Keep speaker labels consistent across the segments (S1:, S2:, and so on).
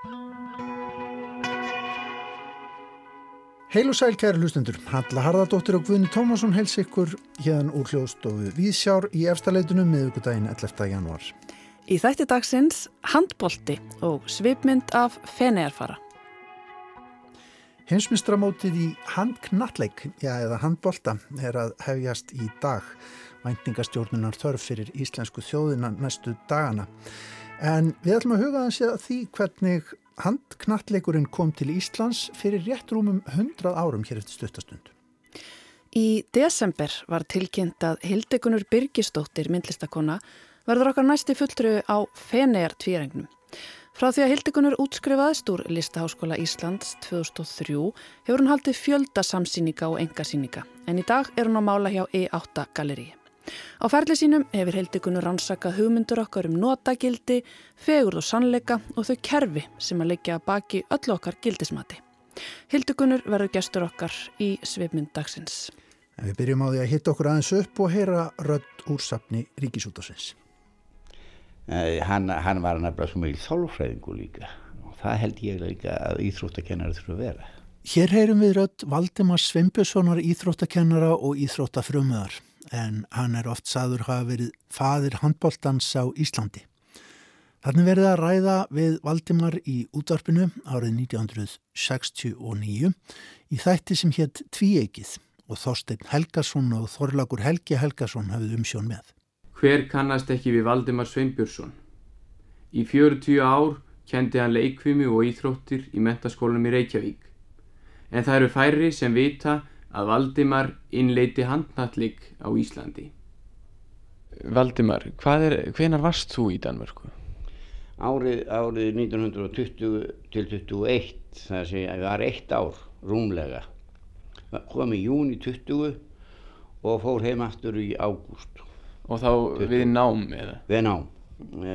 S1: Heil og sæl kæri hlustendur, Halla Harðardóttir og Guðni Tómasson heils ykkur hérna úr hljóðstofu Víðsjár í efstaleitinu miðugudaginn 11. januar.
S2: Í þætti dagsins handbolti og svipmynd af fenearfara.
S1: Heimsmystramótið í handknalleg, já eða handbolta, er að hefjast í dag. Væntingastjórnunar þörf fyrir íslensku þjóðina næstu dagana. En við ætlum að huga að því hvernig handknallegurinn kom til Íslands fyrir rétt rúmum 100 árum hér eftir stuttastund.
S2: Í desember var tilkynnt að Hildegunur Birgistóttir, myndlistakona, verður okkar næsti fulltrögu á Fenegar tvírengnum. Frá því að Hildegunur útskrifaðist úr Listaháskóla Íslands 2003 hefur hún haldið fjölda samsýninga og engasýninga en í dag er hún á mála hjá E8 Galleríi. Á ferli sínum hefur Hildegunur rannsakað hugmyndur okkar um notagildi, fegurð og sannleika og þau kerfi sem að leggja baki öllu okkar gildismati. Hildegunur verður gestur okkar í svipmynd dagsins.
S1: En við byrjum á því að hitta okkur aðeins upp og heyra rödd úr sapni Ríkisútasins.
S3: Hann, hann var nefnilega svo mjög þólfræðingu líka og það held ég líka að íþróttakennari þurfa að vera.
S1: Hér heyrum við rödd Valdimar Sveinbjörnssonar íþróttakennara og íþróttafrömuðar en hann er oft saður hafa verið fadir handbóltans á Íslandi. Þannig verið að ræða við Valdimar í útvarpinu árið 1969 í þætti sem hétt Tvíegið og Þorstein Helgason og Þorlagur Helgi Helgason hafið umsjón með.
S4: Hver kannast ekki við Valdimar Sveinbjörnsson? Í 40 ár kendi hann leikvimi og íþróttir í mentaskólanum í Reykjavík. En það eru færri sem vita að Valdimar innleiti handnallik á Íslandi.
S5: Valdimar, er, hvenar varst þú í Danmörku?
S3: Árið, árið 1920 til 21, það sé að það var eitt ár rúmlega. Kom í júni 20 og fór heim aftur í ágúst.
S5: Og þá 20. við nám eða?
S3: Við nám. E,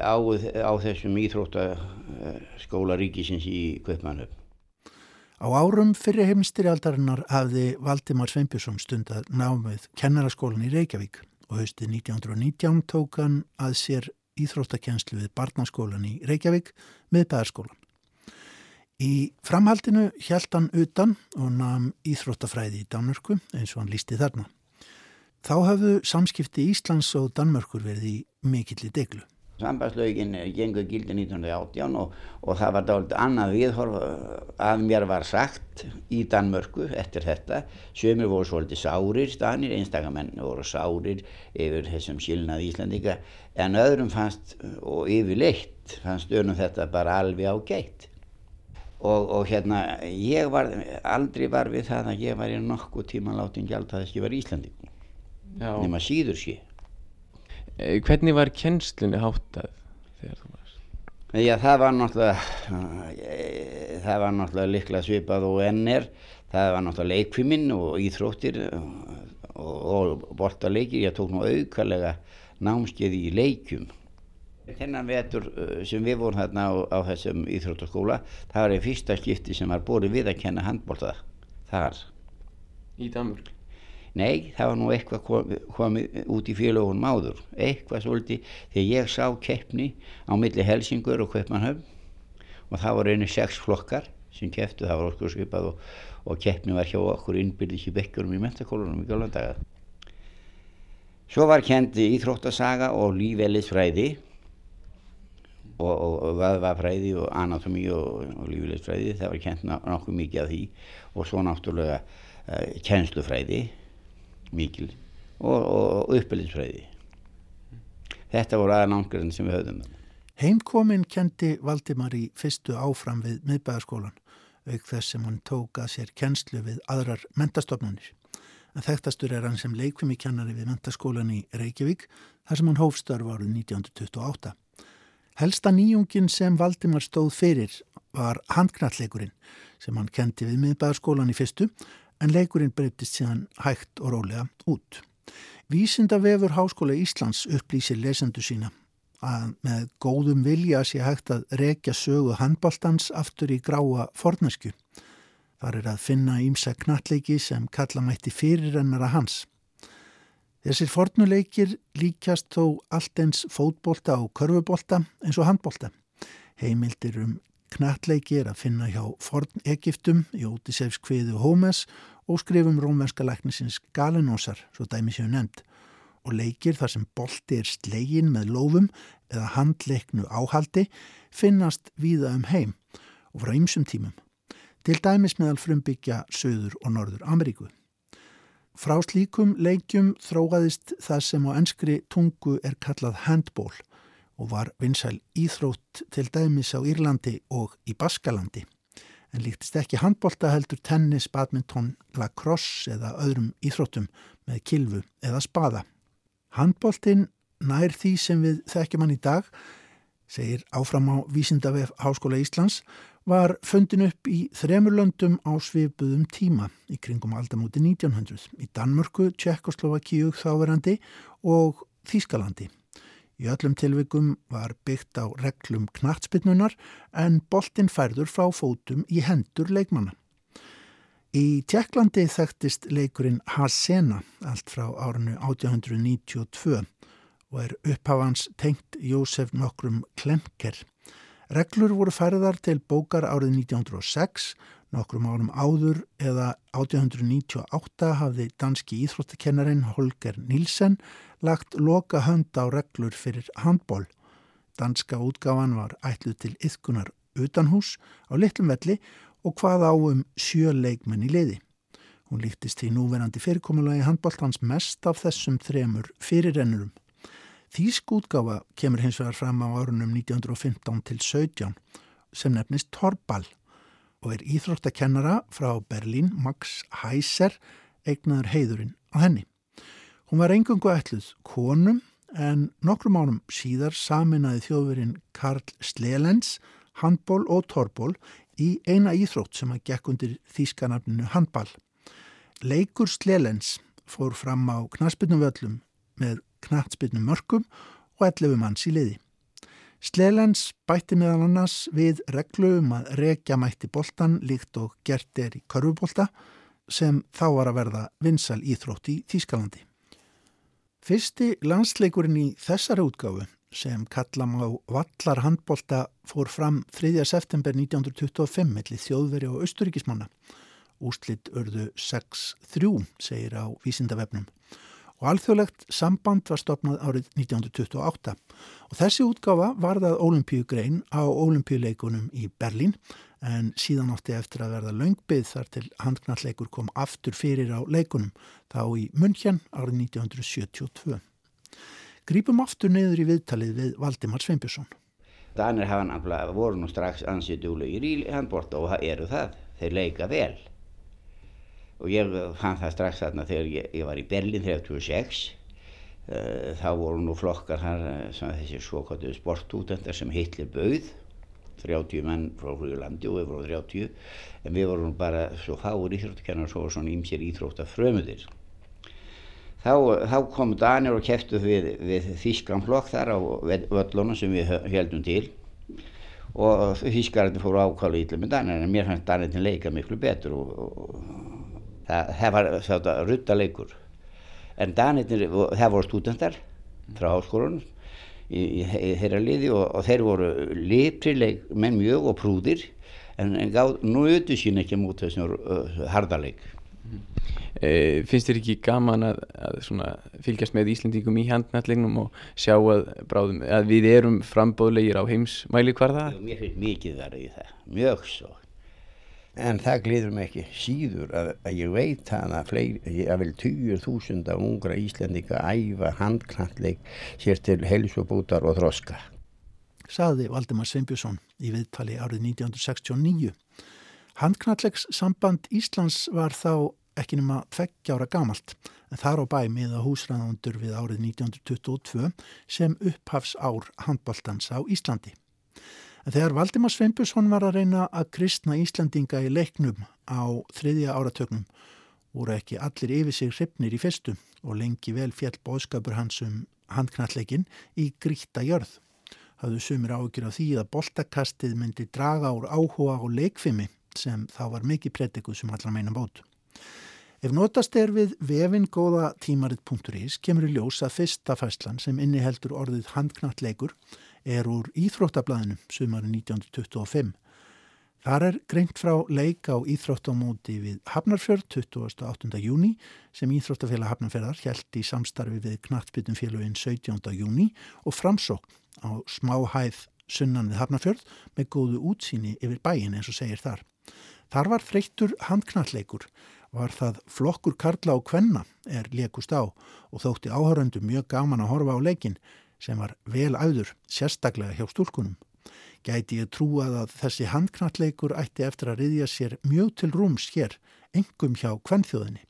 S3: á, á þessum íþróttaskóla ríkisins í Kvöpmannöfn.
S1: Á árum fyrir heimstyrjaldarinnar hafði Valdimar Sveinbjörnsson stundar námið kennaraskólan í Reykjavík og haustið 1919 tók hann að sér íþróttakenslu við barnaskólan í Reykjavík með bæðarskólan. Í framhaldinu hjælt hann utan og namn íþróttafræði í Danmörku eins og hann lísti þarna. Þá hafðu samskipti Íslands og Danmörkur verið í mikill í deglu.
S3: Sambandslaugin gengur gildi 1918 og, og það var dálit annað viðhorf að mér var sagt í Danmörku eftir þetta. Sjömur voru svolítið sárir stanir, einstakamenn voru sárir yfir þessum skilnað Íslandika en öðrum fannst og yfirleitt fannst önum þetta bara alveg á geitt. Og, og hérna ég var aldrei var við það að ég var í nokkuð tíma látin gjald að þess að ég var Íslandikum nema síður sé.
S5: Eh, hvernig var kjenslunni háttað þegar þú varst?
S3: Já, það var náttúrulega, eh, það var náttúrulega likla svipað og ennir. Það var náttúrulega leikfiminn og íþróttir og, og bortaleikir. Ég tók nú auðkarlega námskeið í leikjum. Þennan vetur eh, sem við vorum þarna á, á þessum íþróttaskóla, það var einn fyrsta skipti sem var búið við að kenna handbólta þar.
S5: Í Danmörk?
S3: Nei, það var nú eitthvað komið, komið út í félagunum áður, eitthvað svolítið þegar ég sá keppni á milli Helsingur og Kvöpmannhöfn og það voru einu sex flokkar sem kepptu, það var okkur skipað og, og keppni var hjá okkur innbyrðis í bekkurum í mentakólunum í Gjólandaga. Svo var kendi íþróttasaga og lífeylisfræði og, og, og vöðvafræði og anatomi og lífeylisfræði, það var kent nokkuð mikið af því. Og svo náttúrulega uh, kjenslufræði mikil og, og uppbyrðisfræði. Þetta voru aðanángurinn sem við höfðum.
S1: Heimkomin kendi Valdimar í fyrstu áfram við miðbæðarskólan, auk þess sem hann tók að sér kennslu við aðrar mentastofnunir. En þekktastur er hann sem leikvimi kennari við mentaskólan í Reykjavík, þar sem hann hófstörf árið 1928. Helsta nýjungin sem Valdimar stóð fyrir var handknalleikurinn sem hann kendi við miðbæðarskólan í fyrstu en leikurinn breytist síðan hægt og rólega út. Vísindavefur Háskóla Íslands upplýsir lesendu sína að með góðum vilja sé hægt að rekja sögu handbóltans aftur í gráa fornesku. Þar er að finna ímsa knalleiki sem kalla mætti fyrirrennara hans. Þessir fornuleikir líkjast þó allt eins fótbolta og körfubólta eins og handbólta. Heimildir um knattleiki er að finna hjá forn Egiptum, Jótisefs kviðu Hómes og skrifum rómvenska læknisins Galenósar, svo dæmi séu nefnd, og leikir þar sem bolti er slegin með lófum eða handleiknu áhaldi finnast víða um heim og frá ymsum tímum, til dæmis meðal frumbyggja Suður og Norður Ameríku. Frá slíkum leikjum þróaðist það sem á enskri tungu er kallað handból og var vinsæl íþrótt til dæmis á Írlandi og í Baskalandi. En líktist ekki handbólta heldur tennis, badminton, lacrosse eða öðrum íþróttum með kilvu eða spada. Handbóltinn nær því sem við þekkjum hann í dag, segir áfram á Vísindavef Háskóla Íslands, var fundin upp í þremurlöndum á svipuðum tíma í kringum aldamóti 1900 í Danmörku, Tjekkoslovakíu þáverandi og Þískalandi. Í öllum tilvikum var byggt á reglum knatsbyrnunar en boltin færður frá fótum í hendur leikmanna. Í Tjekklandi þekktist leikurinn Hasena allt frá árinu 1892 og er upphafans tengt Jósef nokkrum Klemker Reglur voru færðar til bókar árið 1906, nokkrum árum áður eða 1898 hafði danski íþróttakennarin Holger Nilsen lagt loka hönd á reglur fyrir handból. Danska útgáfan var ætluð til yðkunar utanhús á litlum velli og hvað á um sjö leikmenn í liði. Hún líktist í núverandi fyrirkomulagi handbóltans mest af þessum þremur fyrirrennurum. Þýsk útgáfa kemur hins vegar fram á árunum 1915 til 17 sem nefnist Torbal og er íþróttakennara frá Berlín Max Heiser eignaður heiðurinn á henni. Hún var engungu ætluð konum en nokkrum ánum síðar saminaði þjóðverinn Karl Slelens handból og torból í eina íþrótt sem að gekk undir þýskanafninu handball. Leikur Slelens fór fram á knaspinum völlum með knatsbyrnum mörgum og 11 manns í liði. Sleilens bætti meðal annars við reglu um að rekja mætti boltan líkt og gert er í körfubolta sem þá var að verða vinsal íþrótt í Þýskalandi. Fyrsti landsleikurinn í þessari útgáfu sem kallam á Vallar handbolta fór fram 3. september 1925 mellir þjóðveri og austuríkismanna. Úslitt örðu 6-3 segir á vísindavefnum og alþjóðlegt samband var stopnað árið 1928 og þessi útgáfa varðað ólimpíugrein á ólimpíuleikunum í Berlín en síðan átti eftir að verða laungbið þar til handknalleikur kom aftur fyrir á leikunum þá í München árið 1972. Grípum aftur neyður í viðtalið við Valdimar Sveinbjörnsson.
S3: Danir hafa náttúrulega voru nú strax ansið dúlegir í handbort og eru það. Þeir leika vel og ég fann það strax þarna þegar ég, ég var í Berlin 36 uh, þá voru nú flokkar þar uh, þessi svokvæðu sportútendar sem Hitler bauð. 30 menn frá Hrjulandi og við vorum 30 en við vorum bara svo fáur íþróttakennar svo svona ímsér íþróttafrömuðir þá, þá kom Danir og keftu við, við Þískan flokk þar á völlunum sem við heldum til. Og Þískarinn fóru ákvæðu ítlum með Danir en mér fannst Danir til leika miklu betur og, og það, það var þetta ruttaleikur en danirnir, það voru stúdendar frá háskólanum í, í, í þeirra liði og, og þeir voru liprileik menn mjög og prúðir en, en gáð, nú auðvitað sín ekki mútið þessum uh, hardaleik
S5: mm. e, finnst þér ekki gaman að, að fylgjast með Íslendingum í handnallegnum og sjá að, bráðum, að við erum frambóðlegir á heimsmæli hvar það?
S3: Mér finnst mikið verið í það, mjög svo En það gliður mig ekki síður að, að ég veit að fleiri, vil týjur þúsunda ungra íslendinga æfa handknalleg sér til helsubútar og þroska.
S1: Saði Valdemar Sveinbjörnsson í viðtali árið 1969. Handknallegs samband Íslands var þá ekki nema tveggjára gamalt en þar á bæ miða húsræðandur við árið 1922 sem upphafs ár handbóltans á Íslandi. En þegar Valdimar Sveinbjörnsson var að reyna að kristna Íslandinga í leiknum á þriðja áratögnum voru ekki allir yfir sig hrifnir í fyrstu og lengi vel fjall bóðskapur hans um handknallegin í gríta jörð. Hafðu sumir ágjur á því að boltakastið myndi draga úr áhuga og leikfimi sem þá var mikið predikuð sem allar meina bót. Ef notast er við vefin góða tímarit.is kemur í ljós að fyrsta fæslan sem inniheldur orðið handknallegur er úr Íþróttablaðinu sumarinn 1925 Þar er greint frá leik á Íþróttamóti við Hafnarfjörð 28. júni sem Íþróttafélag Hafnarfjörðar held í samstarfi við Knattbyttumfélagin 17. júni og framsókn á smáhæð sunnan við Hafnarfjörð með góðu útsýni yfir bæin eins og segir þar. Þar var þreyttur handknalleikur, var það flokkur Karla og Kvenna er lekust á og þótti áhöröndu mjög gaman að horfa á leikin sem var vel auður, sérstaklega hjá stúlkunum. Gæti ég trúað að þessi handknalleikur ætti eftir að riðja sér mjög til rúms hér, engum hjá kvennþjóðinni.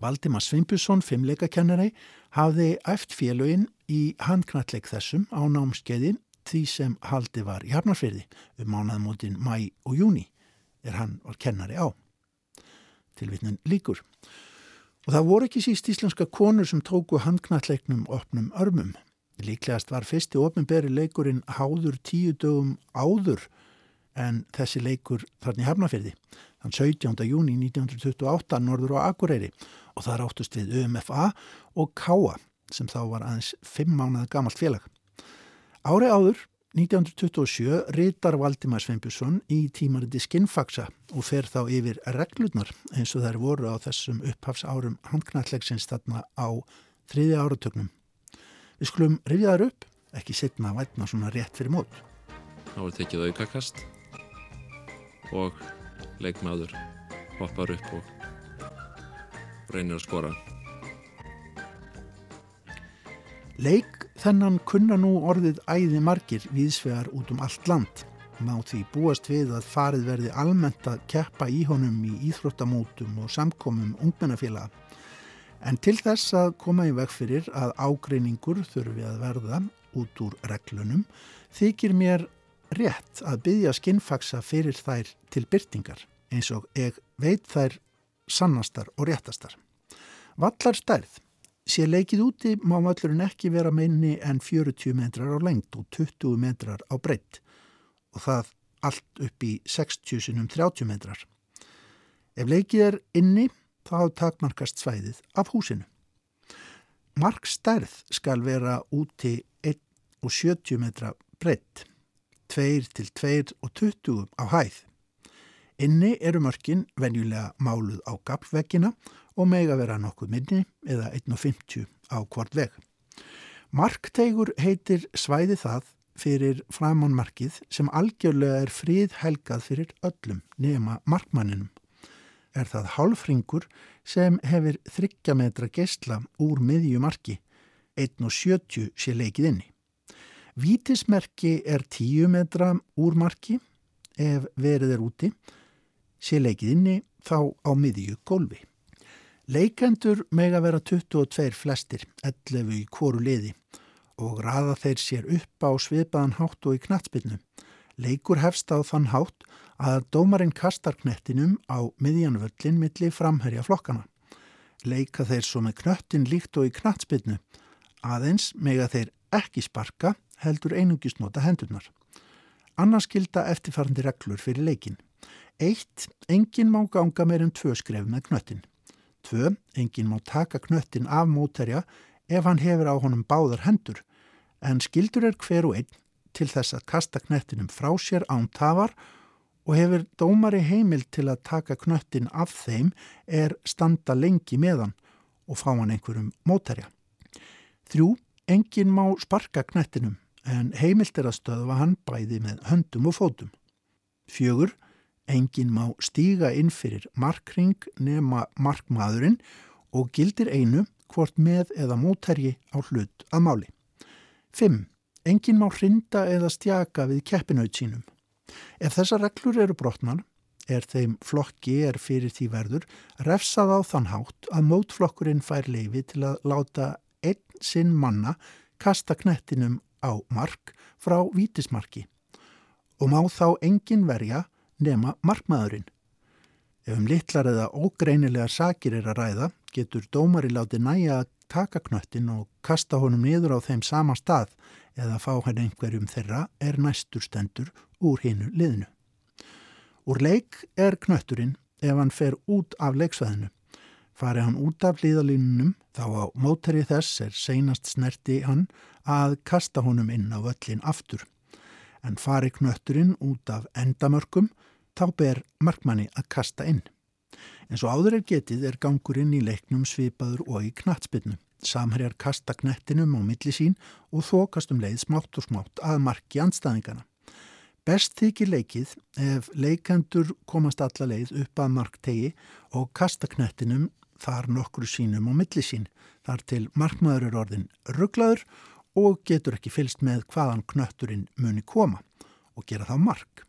S1: Valdimar Svimpusson, fimmleikakennari, hafði æft félögin í handknalleik þessum á námskeiði því sem haldi var í Hafnarfyrði um mánaðmótin mæ og júni er hann var kennari á. Tilvittnin líkur. Og það voru ekki síst íslenska konur sem tóku handknalleiknum opnum örmum. Líklegast var fyrsti ofnberi leikurinn háður tíu dögum áður en þessi leikur þarna í Hafnafyrði þann 17. júni 1928 norður á Akureyri og það ráttust við UMFA og KA sem þá var aðeins fimm mánuða gamalt félag. Ári áður 1927 rítar Valdimar Sveinbjörnsson í tímariti skinnfaksa og fer þá yfir reglurnar eins og þær voru á þessum upphafsárum handknallegsins þarna á þriði áratögnum. Við skulum rifja þar upp, ekki setna að vætna svona rétt fyrir mót.
S6: Þá er tekið aukakast og leikmaður hoppar upp og reynir að skora.
S1: Leik þennan kunna nú orðið æði margir viðsvegar út um allt land. Má því búast við að farið verði almennt að keppa í honum í íþróttamótum og samkomum ungmennafélaga. En til þess að koma í veg fyrir að ágreiningur þurfi að verða út úr reglunum þykir mér rétt að byggja skinnfaksa fyrir þær til byrtingar eins og ég veit þær sannastar og réttastar. Vallar stærð sé leikið úti má vallurinn ekki vera meini en 40 metrar á lengt og 20 metrar á breytt og það allt upp í 60 sinum 30 metrar. Ef leikið er inni þá takmarkast svæðið af húsinu. Markstærð skal vera úti 1,70 metra breytt, 2 til 2,20 á hæð. Inni eru mörkin venjulega máluð á gaflveggina og mega vera nokkuð minni eða 1,50 á hvort veg. Marktegur heitir svæði það fyrir framánmarkið sem algjörlega er fríð helgað fyrir öllum nema markmanninum er það hálfringur sem hefur þryggjametra geysla úr miðjumarki, 1,70 sé leikið inni. Vítismerki er 10 metra úr marki ef verið er úti, sé leikið inni þá á miðju gólfi. Leikendur mega vera 22 flestir, 11 í kóru liði og raða þeir sér upp á svipaðan hátt og í knatsbyrnu. Leikur hefst á þann hátt að dómarinn kastar knettinum á miðjanvöllin milli framherja flokkana. Leika þeir svo með knöttin líkt og í knatsbyrnu. Aðeins mega þeir ekki sparka heldur einungist nota hendurnar. Annars skilda eftirfarandi reglur fyrir leikin. Eitt, enginn má ganga meir en tvö skref með knöttin. Tvö, enginn má taka knöttin af móterja ef hann hefur á honum báðar hendur, en skildur er hver og einn til þess að kasta knettinum frá sér án tafar og hefur dómari heimil til að taka knöttin af þeim er standa lengi meðan og fá hann einhverjum mótærja. Þrjú, engin má sparka knettinum en heimilt er að stöðva hann bæði með höndum og fótum. Fjögur, engin má stíga inn fyrir markring nema markmaðurinn og gildir einu hvort með eða mótærji á hlut að máli. Fimm, engin má hrinda eða stjaka við keppinaut sínum. Ef þessar reglur eru brotnar, er þeim flokki er fyrir því verður, refsað á þann hátt að mótflokkurinn fær leifi til að láta einn sinn manna kasta knettinum á mark frá vítismarki og má þá engin verja nema markmaðurinn. Ef um litlar eða ógreinilegar sakir er að ræða, getur dómari láti næja að taka knöttin og kasta honum niður á þeim sama stað eða fá hann einhverjum þeirra er næstur stendur úr hinnu liðinu. Úr leik er knötturinn ef hann fer út af leiksvæðinu. Fari hann út af liðalínunum þá á mótari þess er seinast snerti hann að kasta honum inn á völlin aftur. En fari knötturinn út af endamörkum þá ber markmanni að kasta inn. En svo áður er getið er gangurinn í leiknum svipaður og í knatsbytnu. Samherjar kasta knettinum á milli sín og þokast um leið smátt og smátt að marki anstæðingana. Best þykir leikið ef leikandur komast alla leið upp að marktegi og kasta knettinum þar nokkru sínum á milli sín. Þar til markmaður er orðin rugglaður og getur ekki fylst með hvaðan knötturinn muni koma og gera þá mark.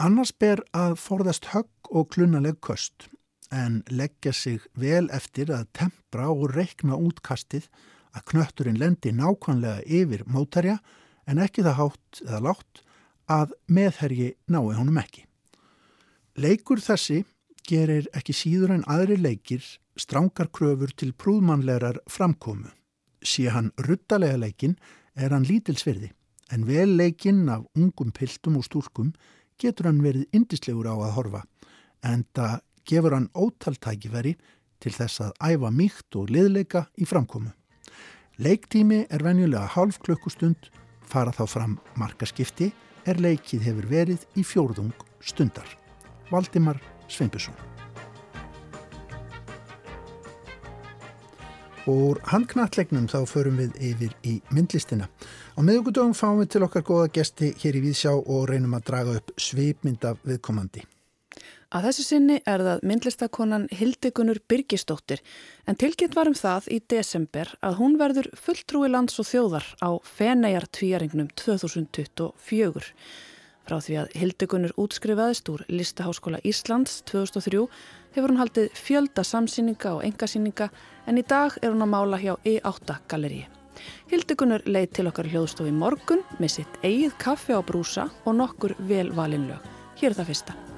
S1: Annars ber að forðast högg og klunaleg köst en leggja sig vel eftir að tempra og reikna útkastið að knötturinn lendi nákvæmlega yfir mótarja en ekki það hátt eða látt að meðherji nái honum ekki. Leikur þessi gerir ekki síður en aðri leikir strángar kröfur til prúðmannlegar framkomu. Sé hann ruttalega leikin er hann lítilsverði en vel leikinn af ungum piltum og stúrkum getur hann verið indislegur á að horfa en það gefur hann ótaltækifæri til þess að æfa mýkt og liðleika í framkomu. Leiktími er venjulega halv klukkustund, fara þá fram markaskipti er leikið hefur verið í fjórðung stundar. Valdimar Sveinbjörnsson Og handknallegnum þá förum við yfir í myndlistina. Á miðugudögum fáum við til okkar góða gesti hér í Víðsjá og reynum að draga upp svipmynd af viðkomandi.
S2: Að þessu sinni er það myndlistakonan Hildegunur Birgisdóttir en tilkynnt varum það í desember að hún verður fulltrúi lands og þjóðar á Fenejar tvíaringnum 2024. Frá því að Hildegunur útskrifaðist úr Listaháskóla Íslands 2003 hefur hún haldið fjölda samsýninga og engasýninga en í dag er hún að mála hjá E8 galleríi. Hildegunur leið til okkar hljóðstofi morgun með sitt eigið kaffe á brúsa og nokkur vel valinlög. Hér er það fyrsta.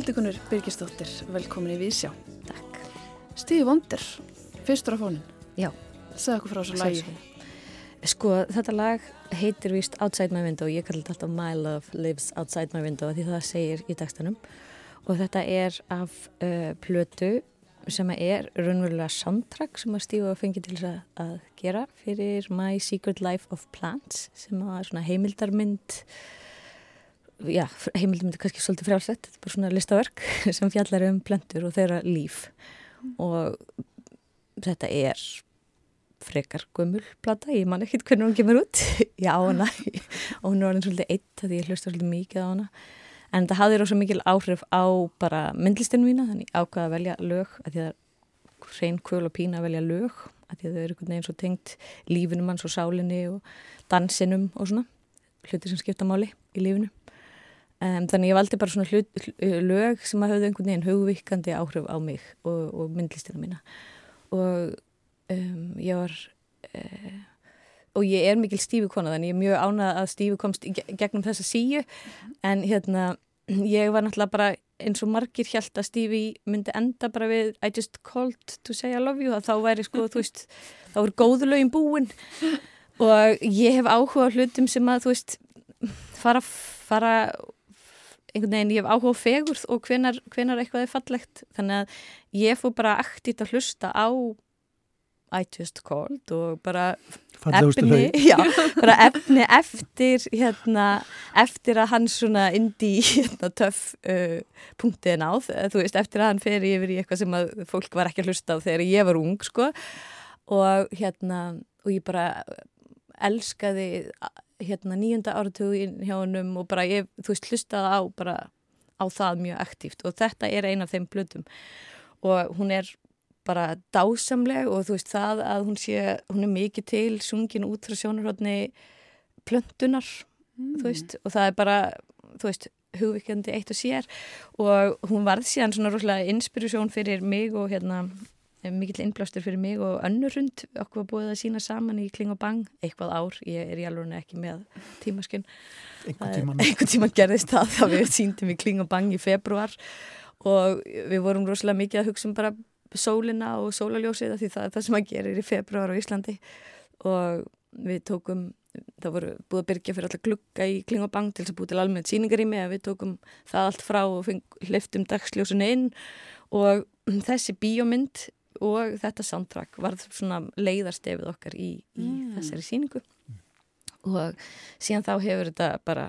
S2: Hildegunur Birgisdóttir, velkomin í Vísjá.
S7: Takk.
S2: Stíði Vondir, fyrstur á fónin.
S7: Já,
S2: Segð okkur frá þessu lagi.
S7: Sko, þetta lag heitir vist Outside My Window, ég kalli þetta alltaf My Love Lives Outside My Window því það segir í textanum og þetta er af uh, plötu sem er raunverulega soundtrack sem að Stífa fengi til þess að gera fyrir My Secret Life of Plants sem var svona heimildarmynd já, heimildarmynd er kannski svolítið frjálsett, þetta er bara svona listaverk sem fjallar um plentur og þeirra líf. Og þetta er frekar gummul plata, ég man ekkert hvernig hún kemur út. Já, hana og hún er orðin svolítið eitt því ég hlusta svolítið mikið á hana. En það hafði rosa mikil áhrif á bara myndlistinu mína, þannig ákvaða að velja lög að því að hrein kvöl og pína að velja lög, að því að þau eru einhvern veginn svo tengt lífinum hans og sálinni og dansinum og svona hluti sem skipta máli í lífinu um, þannig ég valdi bara svona hlut, lög sem að hafði einhvern veginn hugvíkandi áhrif á mig og, og myndlistinu mína. Og um, ég var uh, og ég er mikil stífi kona þannig ég er mjög ánað að stífi komst gegnum þessa síu. En hérna ég var náttúrulega bara eins og margir hjælt að stífi myndi enda bara við I just called to say I love you þá væri sko þú veist þá er góðulögin búin. Og ég hef áhuga hlutum sem að þú veist fara, fara einhvern veginn ég hef áhuga fegurð og hvenar, hvenar eitthvað er fallegt. Þannig að ég fór bara aktít að hlusta á I just called og bara efni, já, bara efni eftir hérna, eftir að hann svona indi hérna, töff uh, punktið náð, þú veist, eftir að hann fer yfir í eitthvað sem að fólk var ekki að hlusta á þegar ég var ung, sko. Og hérna, og ég bara elskaði hérna nýjunda áratugin hjá hannum og bara ég, þú veist, hlustaði á bara á það mjög aktíft og þetta er eina af þeim blöðum og hún er bara dásamleg og þú veist það að hún sé, hún er mikið til sungin út frá sjónarhóttni plöntunar, mm. þú veist og það er bara, þú veist hugvikandi eitt og sér og hún varð síðan svona rosalega inspirasjón fyrir mig og hérna mikill innblástur fyrir mig og önnurhund okkur var búið að sína saman í Kling og Bang eitthvað ár, ég er í alveg ekki með tímaskun einhvern tíman gerðist það. Þá við síndum í Kling og Bang í februar og við vorum rosalega mikið að hugsa um bara sólina og sólaljósið því það er það sem að gerir í februar á Íslandi. Og við tókum það voru búið að byrja fyrir alltaf glugga í Klingabang til þess að búið til almennt síningar í mig við tókum það allt frá og hliftum dagsljósun inn. Og þessi bíómynd og þetta soundtrack var svona leiðarstefið okkar í, í mm. þessari síningu og síðan þá hefur þetta bara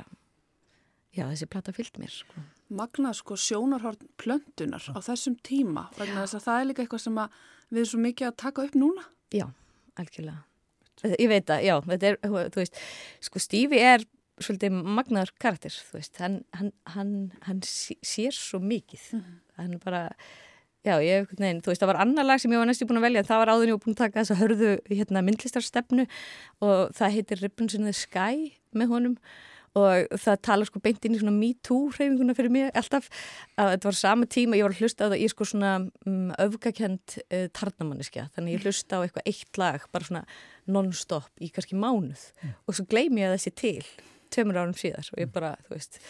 S7: já þessi platta fyllt mér sko.
S2: Magna sko sjónarhort plöntunar á þessum tíma vegna þess að það er líka eitthvað sem við erum svo mikið að taka upp núna.
S7: Já, algjörlega. Ég veit að, já, þetta er, þú veist sko Stífi er svolítið magnar karakter, þú veist, hann hann, hann, hann sér svo mikið. Mm -hmm. hann bara já, ég, nein, þú veist, það var annar lag sem ég var næstu búin að velja, það var áður ég búin að taka þess að hörðu hérna myndlistarstefnu og það heitir Ribbons in the Sky með honum og það tala sko beint inn í svona me too hreyfinguna fyrir mig alltaf. Að þetta var sama tíma ég var að hlusta á það í sko svona um, öfgakent uh, tarnamanniska þannig ég hlusta á eitthvað eitt lag bara svona non-stop í kannski mánuð. Mm. og svo gleymi ég þessi til tömur árum síðar og ég bara þú veist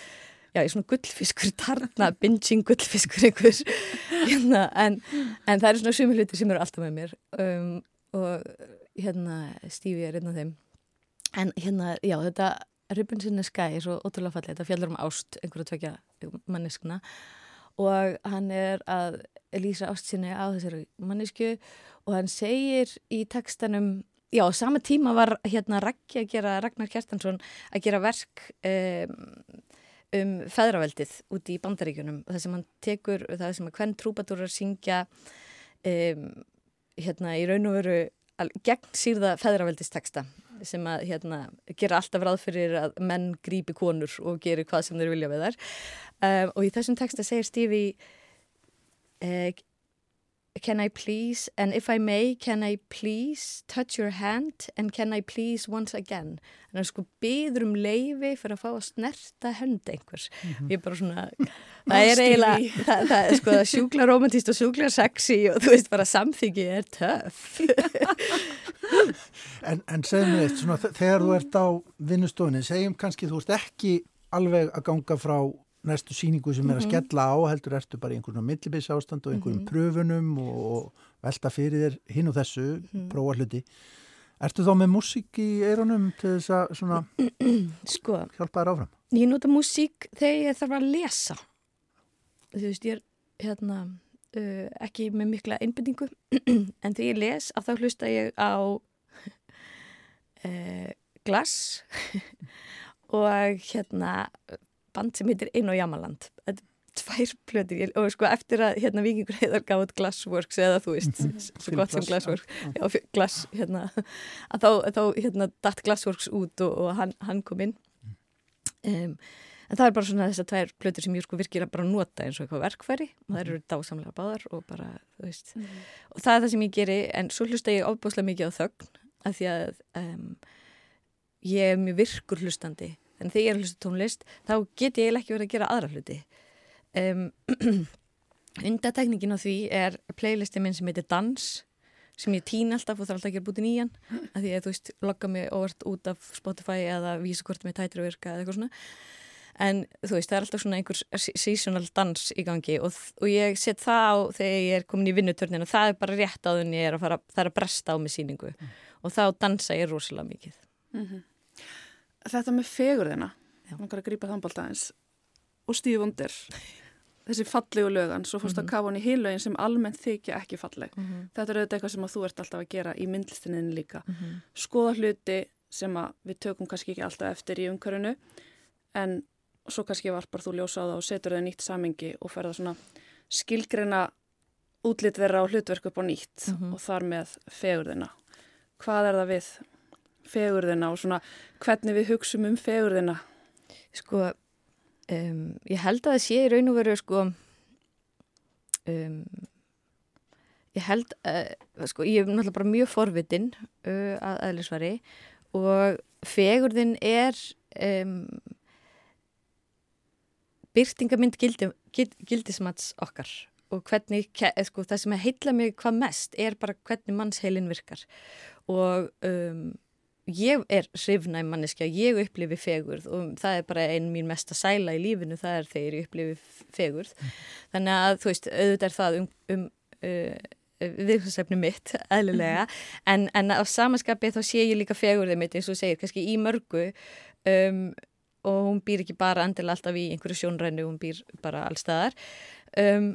S7: já, svona gullfiskur, tarna, binging gullfiskur einhver. Hérna, en, en það eru svona sumi hluti sem eru alltaf með mér um, og hérna Stífi er einn af þeim. En hérna, já, þetta Ribbons in the Sky er svo ótrúlega fallið, þetta fjallar um ást einhverju tvekja manneskuna og hann er að lýsa ást sinni á þessari mannesku og hann segir í tekstanum já, á sama tíma var hérna Raggi að gera, Ragnar Kjartansson að gera verk um, um feðraveldið úti í bandaríkunum það sem hann tekur, það sem að hvern trúbatúrar syngja um, hérna í raun og veru gegn sírða feðraveldisteksta sem að hérna, gera alltaf ráð fyrir að menn grípi konur og gerir hvað sem þeir vilja við þær. Um, og í þessum texta segir uh, Can I please, and if I may, can I please touch your hand? And can I please once again? Þannig að sko byður um leifi fyrir að fá að snerta hönd einhvers. Mm -hmm. ég er bara svona það er eiginlega, það, það er sko sjúkla romantist og sjúkla sexy og þú veist bara samþyggi er töff.
S1: En, en segjum við eitt, svona, þegar þú ert á vinnustofinni, segjum kannski þú veist ekki alveg að ganga frá næstu síningu sem er að
S2: Mhm.
S1: skella á heldur ertu bara í einhvern millibis ástand og einhverjum
S2: Mhm.
S1: pröfunum og, og velta fyrir þér hinn og þessu,
S2: Mhm.
S1: prófa hluti. Ertu þá með músík í eirunum til þess að svona
S7: Sko,
S1: hjálpa þér áfram?
S7: ég nota músík þegar ég þarf að lesa. Þú veist, ég er hérna uh, ekki með mikla einbindingu en þegar ég les að þá hlusta ég á uh, Glass og hérna band sem heitir Einn og Jamaland. Þetta er tvær plötur. Ég, og sko eftir að hérna Víkingur heiðar út Glassworks eða þú veist, svo gott sem Glassworks. Já, Glass, hérna. Að þá, þá hérna datt Glassworks út og, og hann, hann kom inn. Um, en það er bara svona þessar tvær plötur sem ég sko virkilega bara nota eins og eitthvað verkfæri. Og það eru dásamlega báðar og bara, þú veist. Og það er það sem ég geri, en svo hlusta ég ofbúslega mikið á þögn, af því að um, ég er mjög virkur hlustandi, en þegar ég er að hlusta á tónlist þá get ég ekki verið að gera aðra hluti. Um, undatekningin á því er playlisti minn sem heitir Dans sem ég týn alltaf og þarf alltaf að gera búin í hann af því að þú veist, logga mig óvart út af Spotify eða vísa hvort með tætri virka eða eitthvað svona. En þú veist, það er alltaf svona einhver se- seasonal dans í gangi og, og ég set það á þegar ég er komin í vinnutörnin og það er bara rétt á þunni ég er að fara, það er að bresta á mig síningu og þá dansa ég rosalega mikið.
S2: Mhm. Þetta með fegurðina,
S7: Já.
S2: langar að grípa þannbólta eins og Wonder, þessi fallegu lögan, svo fórst að kafa hann í heilögin sem almennt þykja ekki falleg. Þetta er auðvitað eitthvað sem að þú ert alltaf að gera í myndlistinni líka. Skoða hluti sem að við tökum kannski ekki alltaf eftir í umhverfinu en svo kannski varpar þú ljósa á það og setur það í nýtt samingi og ferða svona skilgreina útlit þeirra á hlutverk upp á nýtt
S7: Mhm.
S2: og þar með fegurðina. Hvað er það við fegurðina og svona hvernig við hugsum um fegurðina?
S7: Sko, um, ég held að það sé í raun og veru sko um, ég held uh, sko, ég er náttúrulega bara mjög forvitin uh, að eðlisvari og fegurðin er um, byrtingamind gildi, gild, gildismats okkar og hvernig, eh, sko, það sem heilla mig hvað mest er bara hvernig mannsheilin virkar og um, ég er hrifnæm manneskja, ég upplifi fegurð og það er bara einn mín mesta sæla í lífinu, það er þegar ég upplifi fegurð. Þannig að þú veist, auðvitað er það um, um uh, viðhversefni mitt, eðlilega, en, en á samaskapi þá sé ég líka fegurðið mitt eins og segir, kannski í mörgu um, og hún býr ekki bara endilega alltaf í einhverju sjónrænu, hún býr bara allstaðar. Um,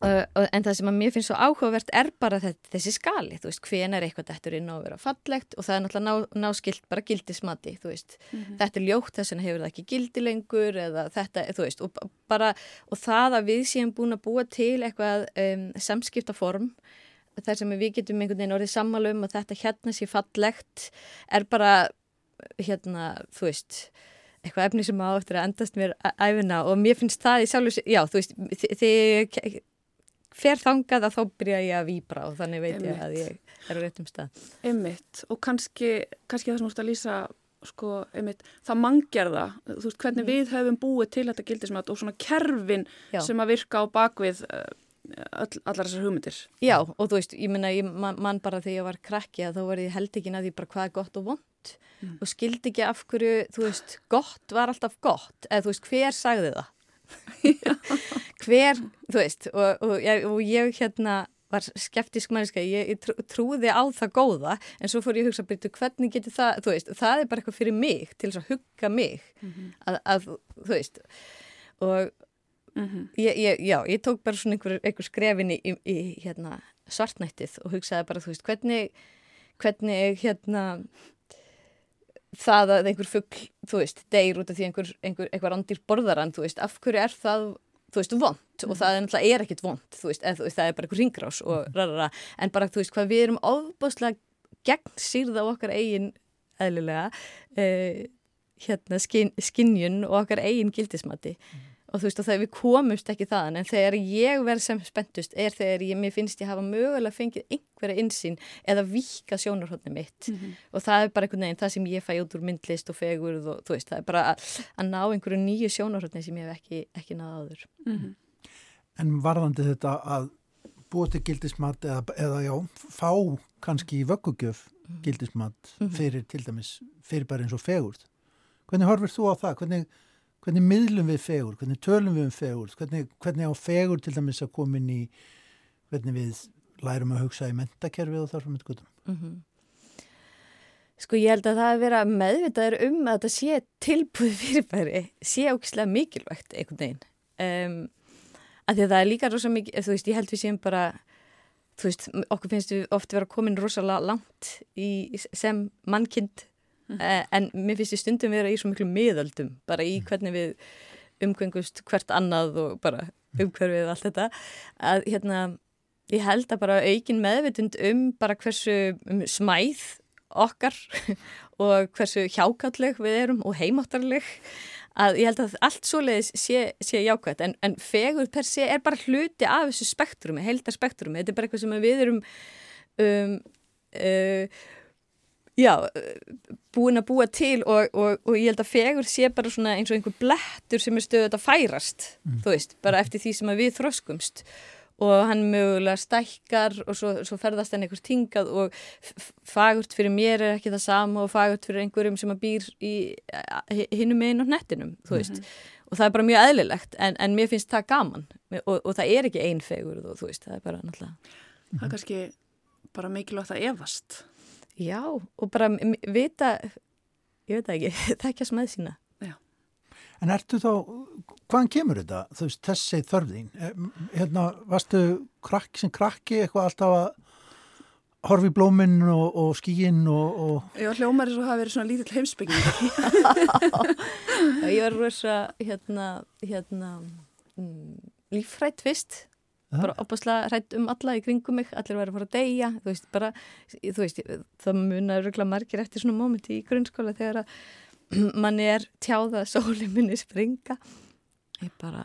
S7: en það sem að mér finnst svo áhugavert er bara þetta, þessi skali, þú veist, hven er eitthvað dettur inn á að vera fallegt og það er náttúrulega ná, náskilt bara gildismati, þú veist. Þetta er ljótt þess vegna hefur það ekki gildi lengur eða þetta, þú veist, og bara og það að við séum búin að búa til eitthvað um, samskiptaform þar sem við getum einhvern veginn orðið sammála um að þetta hérna sé fallegt er bara hérna, þú veist eitthvað efni sem á eftir að endast mér æfina og mér finnst það í sjálf já, þú veist, þi- þegar ég fer þangað að þá byrja ég að víbra og þannig veit ég
S2: Einmitt.
S7: að ég er á réttum stað
S2: Einmitt og kannski, kannski það sem þú ert að lýsa sko, einmitt, það mangjarða þú veist, hvernig við höfum búið til þetta gildismat og svona kerfin
S7: Já.
S2: sem að virka á bakvið uh, öll, allar þessar hugmyndir.
S7: Já, og þú veist, ég meina, ég man, bara þegar ég var krakki að þá var ég held ekki því bara hvað er gott og vond og skildi ekki af hverju, þú veist, gott var alltaf gott, eða þú veist, hver sagði það? hver, þú veist, og, og, og ég hérna var skeptisk mannska, ég, ég trú, trúði á það góða, en svo fór ég að hugsa, byrju, hvernig getur það, þú veist, það er bara eitthvað fyrir mig, til þess að hugga mig, að, að, þú veist, og ég, ég, já, ég tók bara svona einhver, einhver skrefin í, í, í hérna, svartnættið og hugsaði bara, þú veist, hvernig, hvernig hérna, það að einhver fugg, þú veist, deyr út af því einhver, einhver, einhver andir borðaran, þú veist, af hverju er það, þú veist, vond og það er náttúrulega er ekkit vond, þú veist, eða, þú veist, það er bara einhver ringrás og rarara, en bara, þú veist, hvað við erum ofbáslega gegn sýrða á okkar eigin eðlilega, uh, hérna, skin, skinjun og okkar eigin gildismati og þú veist og þegar við komumst ekki þaðan en þegar ég verð sem spenntust er þegar ég, mér finnst ég hafa mögulega fengið einhverja insýn eða vika sjónarhóttni mitt og það er bara einhvern veginn það sem ég fæ út úr myndlist og fegurð og þú veist það er bara að, að ná einhverju nýju sjónarhóttni sem ég hef ekki, ekki náða áður.
S1: En varðandi þetta að búa til gildismat eða, eða já, fá kannski í vöggugjöf gildismat fyrir til dæmis fyrir bara eins og fegurð. Hvernig horfir þú á það? Hvernig, hvernig miðlum við fegur, hvernig tölum við um fegur, hvernig, hvernig á fegur til dæmis að koma inn í hvernig við lærum að hugsa í mentakerfi og þarfum með gutum. Mm -hmm.
S7: Sko ég held að það að vera meðvitaður um að þetta sé tilbúið fyrirbæri, sé ógislega mikilvægt einhvern veginn. Um, að því að það er líka rosa mikið, þú veist, ég held við séum bara, þú veist, okkur finnst við ofta vera komin rosalega langt í, sem mannkind. En mér finnst ég stundum vera í svo miklu miðöldum bara í hvernig við umkvengust hvert annað og bara umhverfið allt þetta að hérna ég held að bara aukin meðvitund um bara hversu um, smæð okkar og hversu hjákalleg við erum og heimáttarleg að ég held að allt svoleiðis sé, sé jákvæmt en, en fegur per sé er bara hluti af þessu spektrumi, heldar spektrumi þetta er bara eitthvað sem við erum um, uh, já, búin að búa til og, og, og ég held að fegur sé bara svona eins og einhver blettur sem er stöðut að færast, mm. þú veist, bara eftir því sem við þróskumst og hann mögulega stækkar og svo, svo ferðast hann einhvers tingað og fagurt fyrir mér er ekki það sama og fagurt fyrir einhverjum sem að býr í hinnum einn á nettinum, þú veist mm -hmm. og það er bara mjög eðlilegt en, en mér finnst það gaman og, og það er ekki einn fegur og þú veist, það er bara náttúrulega
S2: Það er kannski bara mikilvægt að evast
S7: Já, og bara vita, ég veit ekki, þekkja smæð sína. Já.
S1: En ertu þá, hvaðan kemur þetta, þú veist, þessi þörfðin? Eh, hérna, varstu krakk sem krakki eitthvað alltaf að horfi blóminn og, og skíinn og, og...
S2: Já, hljómar er svo að hafa verið svona lítill heimsbygging.
S7: Já, ég var rosa, hérna, hérna, mm, lífrætt fyrst bara opaslega hrætt um alla í kringum mig allir verið að fara að deyja þú veist, bara, þú veist, það munar röglega margir eftir svona mómenti í grunnskóla þegar að manni er tjáða að sóli minni springa. Ég bara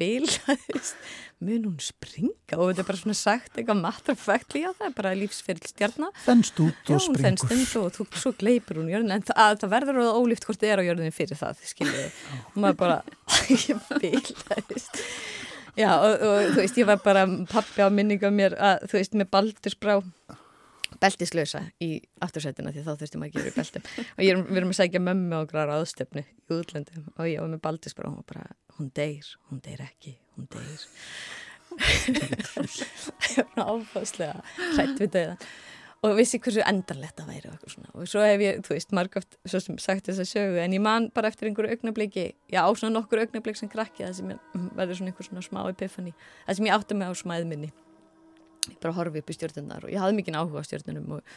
S7: bila, mun hún springa? Og þetta er bara svona sagt eitthvað matrafækt líka, það bara lífsferill stjarnar
S1: þennst út og springur.
S7: þennst út og þú, svo gleipur hún jörðin en það, það verður og ólíft hvort þið er á jörðin fyrir það, skiljiði og maður bara, ég bila, þú veist Já og, og þú veist ég var bara pappi á minninga mér að þú veist með baldursbrá beltislösa í aftursætina því þá þurftum að gera í beltum og ég, við erum að segja mömmu á grára aðstöfnu í útlöndum og ég var með baldursbrá og bara hún deyr, hún deyr ekki, hún deyr ég var áfáslega hrætt við döðan og vissi hversu endarlegt það væri og, og svo hef ég, þú veist, margóft sagt þess að sögu, en ég man bara eftir einhverju augnabliki, já, á svona nokkur augnablik sem krakki, það sem mm, verður svona einhver svona smá epifani, það sem ég átti mig á smæðminni ég bara horfi upp í stjórnunar og ég hafði mikið áhuga á stjórnunum og,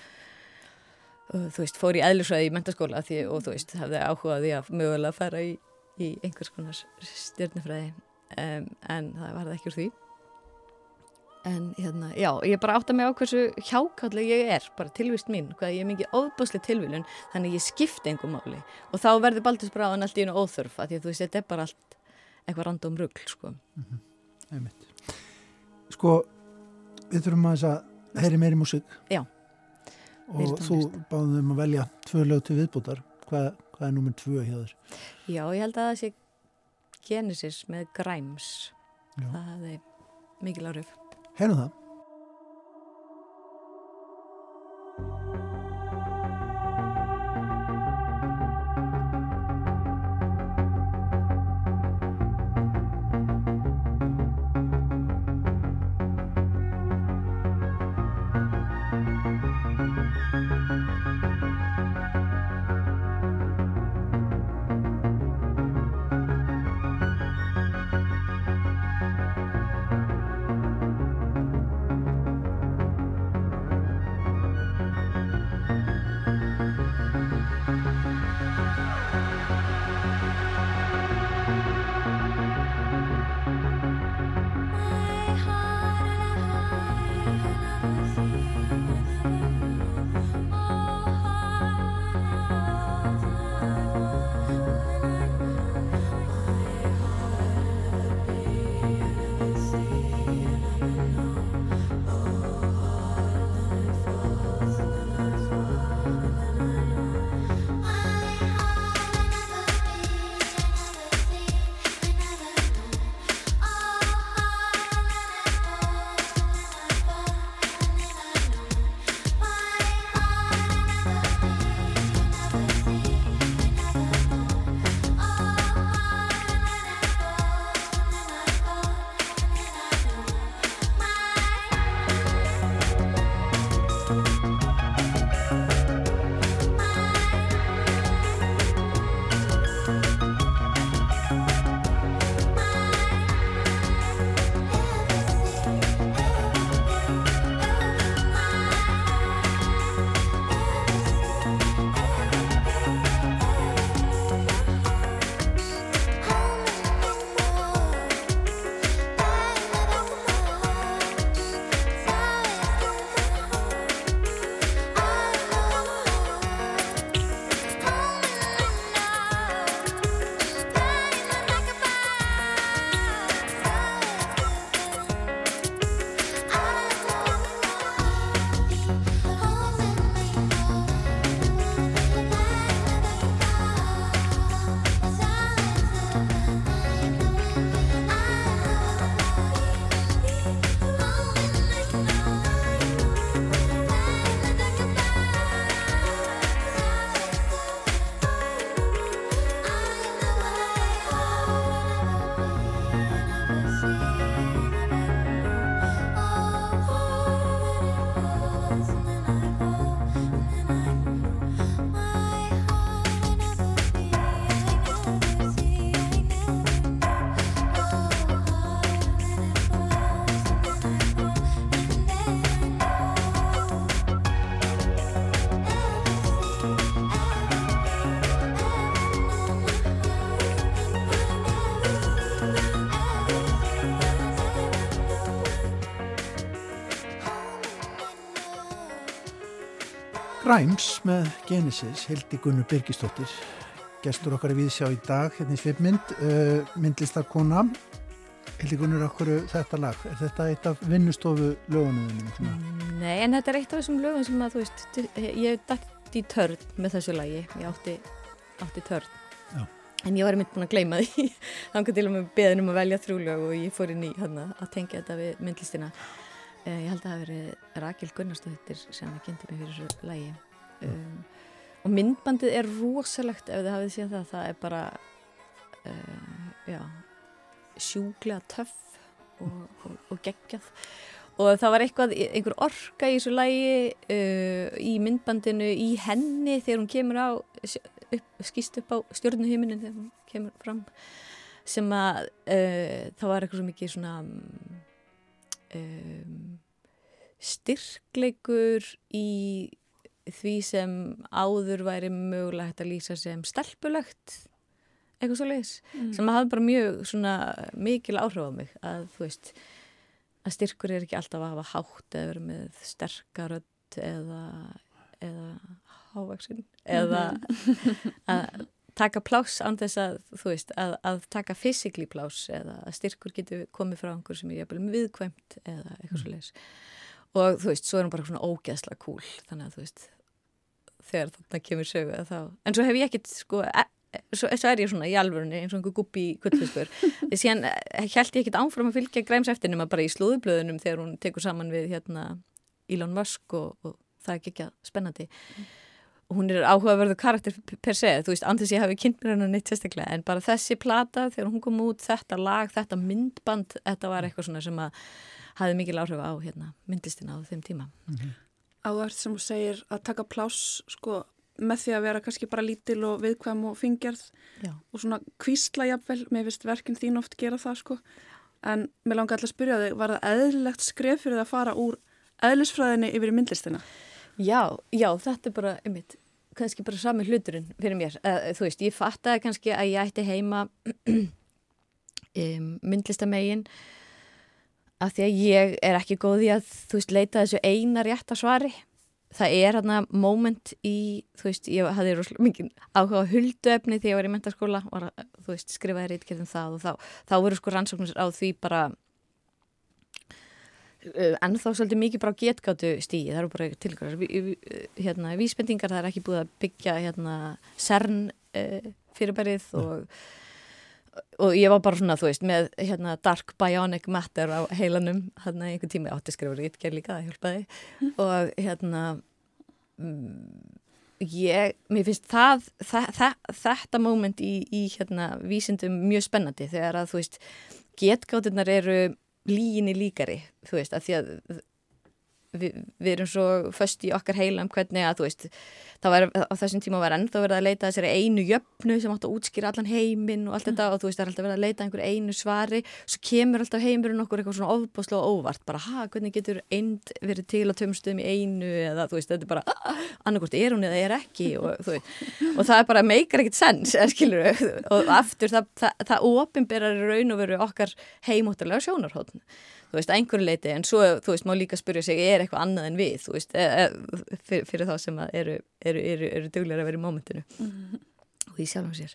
S7: og þú veist, fór í eðlisvæði í mentaskóla því, og þú veist, hafði áhugaði að mögulega fara í, í einhvers konar stjórnufræði um, en það var það ekki úr því en hérna, já, ég bara átta mig á hversu hjákalleg ég er, bara tilvist mín hvað ég er mikið óbúslega tilvílun þannig ég skipti einhver máli. Og þá verður baldursbráðan allt í einu óþörf að því að þú veist, þetta er bara allt eitthvað random ruggl, sko. Mm
S1: -hmm. Sko við þurfum að þess að heyri meiri músík.
S7: Já.
S1: Og þú báðum um að velja tvö lög til viðbútar hvað, hvað er nummer tvö hjá þér?
S7: Já, ég held að það sé Genesis með Grimes. Já. það er mikil árið
S1: Heyrum það. Grimes með Genesis, Hildi Gunnu Birgistóttir gestur okkar við sjá í dag hérna í svipmynd uh, myndlistakona Hildi Gunnur, okkur þetta lag? Er þetta eitt af vinnustofu lögunum?
S7: Nei, en þetta er eitt af þessum lögum sem að þú veist, ég hef dætt í törn með þessu lagi, ég átti, átti törn.
S1: Já.
S7: en ég var einmitt búin að gleyma því. Þannig til að með beðin um að velja þrjúlög og ég fór inn í hana, að tengja þetta við myndlistina ég held að það hefur verið Rakel Gunnarsdóttir sem kynnti mig fyrir þessu lagi. Um, og myndbandið er rosalegt ef þið hafið séð það. Það er bara uh, já, sjúklega töff og, og, og geggjað. Og það var eitthvað, einhver orka í þessu lægi uh, í myndbandinu í henni þegar hún kemur á upp, skýst upp á stjórnuhiminin þegar hún kemur fram sem að uh, það var eitthvað svo mikið svona um, styrkleikur í því sem áður væri mögulega hægt að lýsa sem stelpulegt eitthvað svo leiðis mm. sem hafði bara mjög svona mikil áhrif á mig að þú veist að styrkur er ekki alltaf að hafa hátt eða verið með sterkarödd eða, eða hávaksin eða
S2: Mhm.
S7: að taka pláss án þess að þú veist að, að taka fysikli pláss eða að styrkur getur komið frá einhver sem er jafnvel viðkvæmt eða eitthvað svo leiðis og þú veist, svo er hann bara svona ógeðslega cool. Þannig að þú veist þegar þarna kemur sögu að þá en svo hef ég ekkit sko e svo, svo er ég svona í alvörunni eins og einhver guppi kullfiskur síðan held ég ekkit áfram að fylgja græms eftir nema bara í slúðublöðunum þegar hún tekur saman við hérna Elon Musk og, og það er ekki ekki spennandi. Og hún er áhugaverðu karakter per se. Þú veist, andis ég hafi kynnt mér hennar neitt sérstaklega en bara þessi plata þegar hún kom út þetta lag, þetta myndband þetta var eitthvað svona sem að hafi mikil áhrif á hérna, myndlistina á þeim tíma.
S2: Áhverð sem þú segir að taka pláss sko, með því að vera kannski bara lítil og viðkvæm og fingjarð
S7: Já.
S2: og svona kvísla jafnvel, mér finnst verkinn þín oft gera það sko. En mér langar alltaf að spyrja þig, var það eðlilegt skref fyrir það að fara úr eðlisfræðinni yfir í myndlistina?
S7: Já, já, þetta er bara, einmitt, kannski bara sami hluturinn fyrir mér. Uh, þú veist, ég fattaði kannski að ég ætti heima um, myndlistamegin að því að ég er ekki góð í að, þú veist, leita þessu eina rétta svari. Það er hérna moment í, þú veist, ég hafði rosalega mikið áhuga á hulduefni þegar ég var í mentaskóla og, þú veist, skrifaði reytkjörðum það og þá, þá voru sko rannsóknir á því bara en þá svolítið mikið bara getgátu stígi, það eru bara tilkvæmlega hérna, vísbendingar, það er ekki búið að byggja hérna CERN uh, fyrirbærið og, og ég var bara svona, þú veist, með hérna Dark Bionic Matter á heilanum hérna einhvern tíma. Átti skrifur ég ger líka, það hjálpaði. Mm. og hérna um, ég, mér finnst það, það, það þetta moment í, í hérna vísindum mjög spennandi. Þegar að þú veist, getgátunar eru líginni líkari, þú veist, að því að við, við erum svo föst í okkar heila um hvernig að, þú veist, það var á þessum tíma var ennþá verið að leita þessari einu jöfnu sem átt að útskýra allan heiminn og allt þetta og þú veist, það er alltaf verið að leita einhver einu svari, svo kemur alltaf heimurinn okkur eitthvað svona ofbáslega og óvart, bara, ha, hvernig getur eind verið til á tömstöðum í einu? Eða, þú veist, þetta er bara, annarkort er hún eða er ekki og, veist, og það er bara meikar ekkert sens, og aftur, það, það, það ofinberar raun og veru okkar heimóttarlega sjónarhóttn þú veist, einhverju leiti, en svo, þú veist, má líka spyrja sig, er eitthvað annað en við, þú veist, e, e, fyrir, fyrir þá sem eru, eru, eru, eru duglega að vera í mómentinu mm -hmm. og í sjálfum sér.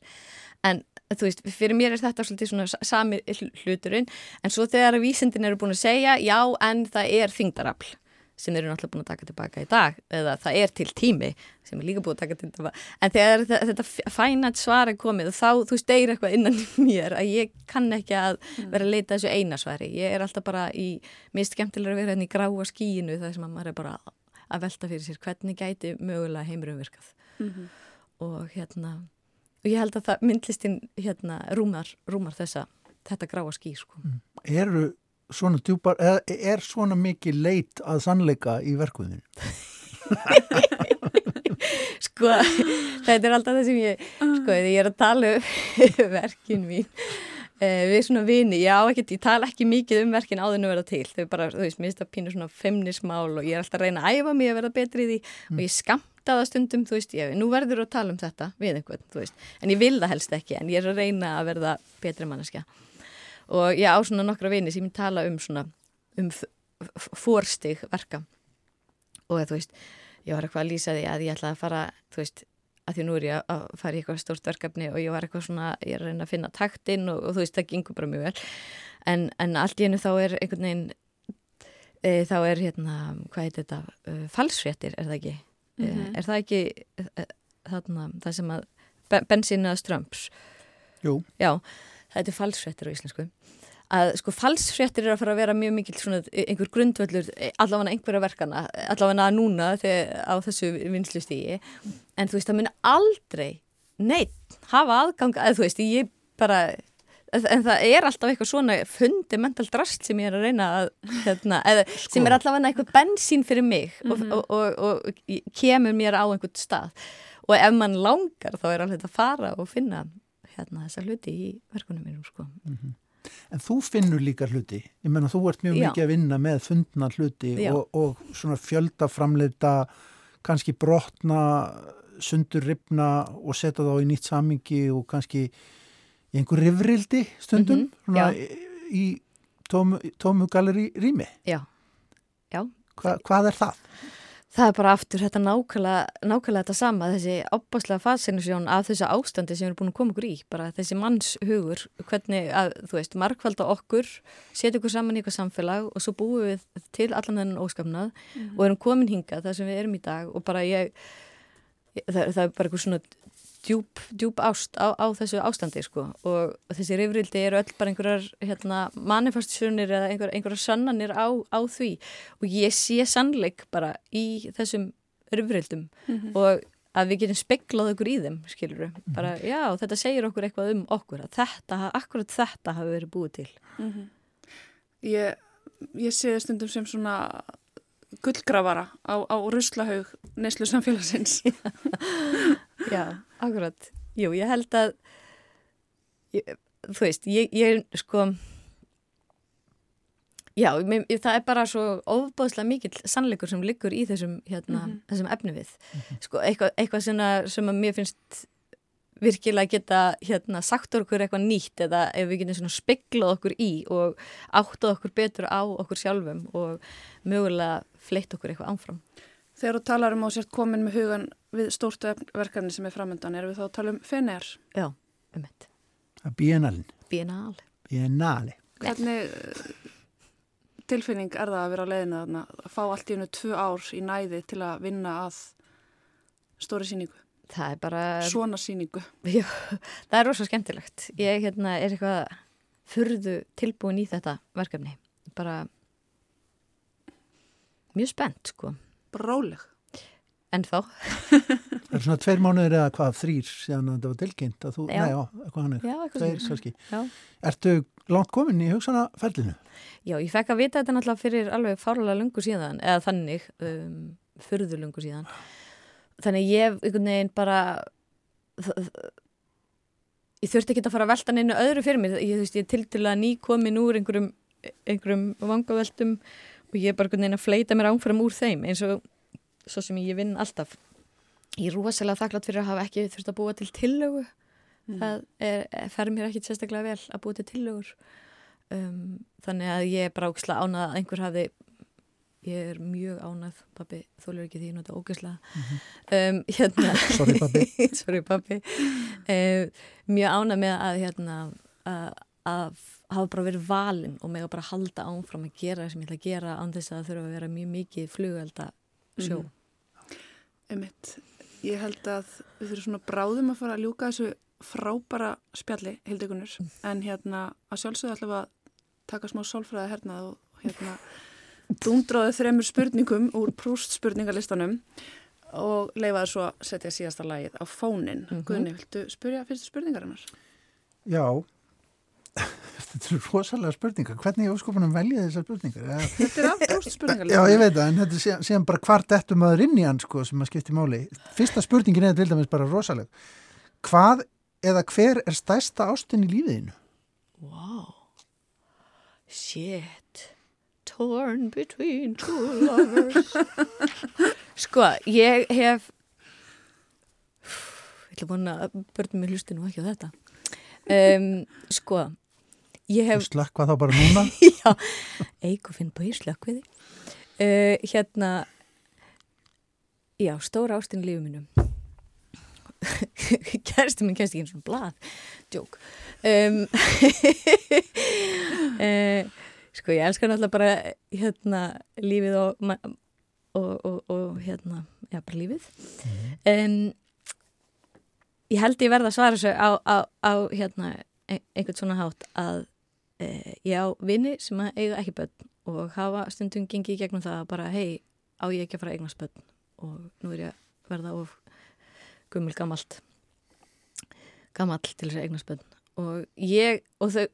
S7: En, þú veist, fyrir mér er þetta svolítið svona sami hluturinn, en svo þegar vísindin eru búin að segja, já, en það er þingdarafl sem eru náttúrulega búin að taka tilbaka í dag eða það er til tími sem er líka búin að taka tilbaka. En þegar þetta fænat svar er komið og þá þú steir eitthvað innan mér að ég kann ekki að vera að leita þessu eina svari. Ég er alltaf bara í mist skemmtilega að vera hérna í gráa skíinu þar sem að maður er bara að velta fyrir sér hvernig gæti mögulega heimurum virkað. Mm -hmm. og hérna og ég held að það myndlistin hérna rúmar, rúmar þessa þetta gráa skí sko.
S1: Eru svona djúpar, eða er svona mikið leit að sannleika í verkuðinu?
S7: sko, þetta er alltaf það sem ég sko, ég er að tala um verkin mín uh, við svona vini, já, ekkert, ég tala ekki mikið um verkin áður en að vera til, þau bara, þú veist, mér finnst það pínu svona femnismál og ég er alltaf að reyna að æfa mig að vera betri í því mm. og ég skamta það stundum, þú veist, ég, nú verður að tala um þetta við einhvern, þú veist, en ég vil það helst ekki en ég er að reyna að verða betri manneskja og ég á svona nokkra vini sem ég tala um svona um fórstig verka. Og þú veist ég var eitthvað að lýsa því að ég ætlaði að fara, þú veist, að því nú er ég að fara í eitthvað stórt verkefni og ég var eitthvað svona, ég er að reyna að finna taktinn og, og þú veist, það gengur bara mjög vel. En, en allt í hennu þá er einhvern veginn e, þá er hérna, hvað heit þetta e, falsfréttir, er það ekki? Mm -hmm. e, er það ekki e, þarna, það sem að bensín eða strömps
S1: Jú.
S7: Já, það er falsfréttir á íslensku að sko falsfréttir er að fara að vera mjög mikil svona einhver grundvöldur allavega einhverja verkana, allavega núna þegar, á þessu vinslustígi en þú veist það muni aldrei neitt hafa aðgang að þú veist ég bara en það er alltaf eitthvað svona fundamental drast sem ég er að reyna að hérna, eða, sko. sem er allavega eitthvað bensín fyrir mig mm -hmm. og, og, og, og kemur mér á einhvern stað og ef mann langar þá er alveg að fara og finna hérna þessa hluti í verkunum mínum sko mm -hmm.
S1: En þú finnur líka hluti, ég menna þú ert mjög Já. mikið að vinna með fundna hluti og, og svona fjöldaframleita, kannski brotna, sundur ripna og setja þá í nýtt samingi og kannski í einhver rifrildi stundum mm -hmm. svona, í, í tómu, rými.
S7: Já. Já.
S1: Hva, hvað er það?
S7: Það er bara aftur þetta nákvæmlega, nákvæmlega þetta sama, þessi opbáslega fascinasjón af þessu ástandi sem við erum búin að koma okkur í, bara þessi mannshugur, hvernig að, þú veist, markvalda okkur, setja okkur saman í eitthvað samfélag og svo búum við til allan þennan óskapnað mm -hmm. og erum komin hinga þar sem við erum í dag og bara ég, það, það er bara eitthvað svona djúb, djúb ást á, á þessu ástandi sko og þessi rifrildi eru öll bara einhverjar hérna, manifestunir eða einhver, einhverjar sannanir á, á því og ég sé sannleik bara í þessum rifrildum mm -hmm. og að við getum speklað okkur í þeim skilur við, -hmm. bara já þetta segir okkur eitthvað um okkur að þetta, akkurat þetta hafi verið búið til mm -hmm.
S8: Ég, ég sé stundum sem svona gullgrafara á, á ruslahaug neyslu samfélagsins
S7: Já, akkurat. Jú, ég held að, ég, þú veist, ég, ég sko, já, mér, það er bara svo ofbáðslega mikill sannleikur sem liggur í þessum, hérna, mm -hmm. þessum efni við. -hmm. Sko, eitthvað, eitthvað svona, sem að mér finnst virkilega geta hérna, sagt okkur eitthvað nýtt eða ef við getum svona speklað okkur í og áttað okkur betur á okkur sjálfum og mögulega fleitt okkur eitthvað ánfram.
S8: Þegar þú talar um á sért komin með hugan við stórtu verkefni sem er framöndan, erum við þá að tala um FNR?
S7: Já, um þetta.
S1: Biennalin.
S7: Biennal.
S1: Biennali.
S8: Hvernig eh, tilfinning er það að vera að leiðina þarna, að fá allt í hennu tvö ár í næði til að vinna að stóri síningu?
S7: Það er bara...
S8: Svona síningu?
S7: Já, það er rosalega skemmtilegt. Ég hérna, er eitthvað fyrðu tilbúin í þetta verkefni. Bara mjög spennt, sko
S8: bráleg.
S7: En þá?
S1: það er svona tveir mánuður eða hvað, þrýr síðan þetta var tilkynnt að þú,
S7: já.
S1: nei já, eitthvað hann
S7: er,
S1: tveir kannski. Ertu langt komin í hugsanaferlinu?
S7: Já, ég fekk að vita þetta náttúrulega fyrir alveg fárlega lungu síðan, eða þannig, um, fyrðu lungu síðan. Þannig ég, einhvern veginn bara, ég þurfti ekki að fara að velta neina öðru fyrir mér. Ég, ég er til til að ný komin úr einhverjum, einhverjum vangaveltum og ég er bara einhvern veginn að fleita mér áfram úr þeim eins og svo sem ég vinn alltaf ég er rosalega þakklátt fyrir að hafa ekki þurft að búa til tillögu mm. það er, fer mér ekki sérstaklega vel að búa til tillögur um, þannig að ég er bara ógislega ánað að einhver hafi ég er mjög ánað pabbi, þólur ekki því nota ógislega mm -hmm. um, hérna
S1: sorry pabbi,
S7: sorry, pabbi. Um, mjög ánað með að hérna að að hafa bara verið valin og mig að bara halda ánfram að gera það sem ég ætla að gera án þess að það þurfa að vera mjög mikið flugvelda sjó. Mm.
S8: Ummitt, ég held að við þurfum svona bráðum að fara að ljúka þessu frábara spjalli, hildegunur, mm. en hérna að sjálfsögðu ætlum að taka smá sálfræði hernað og hérna dúndráðu þremur spurningum úr prúst spurningalistanum og leifaði svo að setja síðasta lagið á fónin. Mm -hmm. Guðni, viltu spyrja fyrstu spurningarinnar?
S1: Já, þetta er rosalega spurningar. Hvernig ég óskopunum velja þessar spurningar?
S8: Þetta er aftur spurningar
S1: já ég veit það en þetta er síðan bara hvart ettum maður inn í hann sko sem að skipti máli. Fyrsta spurningin er til dæmis bara rosalega hvað eða hver er stærsta ástun í lífiðinu
S7: wow shit torn between two lovers. Sko ég hef ég ætla að vona að börnum mér hlusti nú ekki á þetta. Um, sko
S1: hef... Slökkva þá bara núna?
S7: Já, eigu finn búið slökkviði. Uh, hérna, já, stóra ástin í lífu mínum kæristu minn kæristu ekki eins og blað. Djók. Um, uh, sko ég elskar náttúrulega bara hérna lífið og, og, og, og hérna, já bara lífið. Um, ég held ég verða að svara þessu á, á, á hérna einhvern svona hátt að uh, ég á vini sem eiga ekki börn og hafa stundum gengið í gegnum það bara hei, á ég ekki að fara að eignast börn? Og nú er ég að verða of gummul gammalt gammalt til þess að eignast börn. Og ég, og þau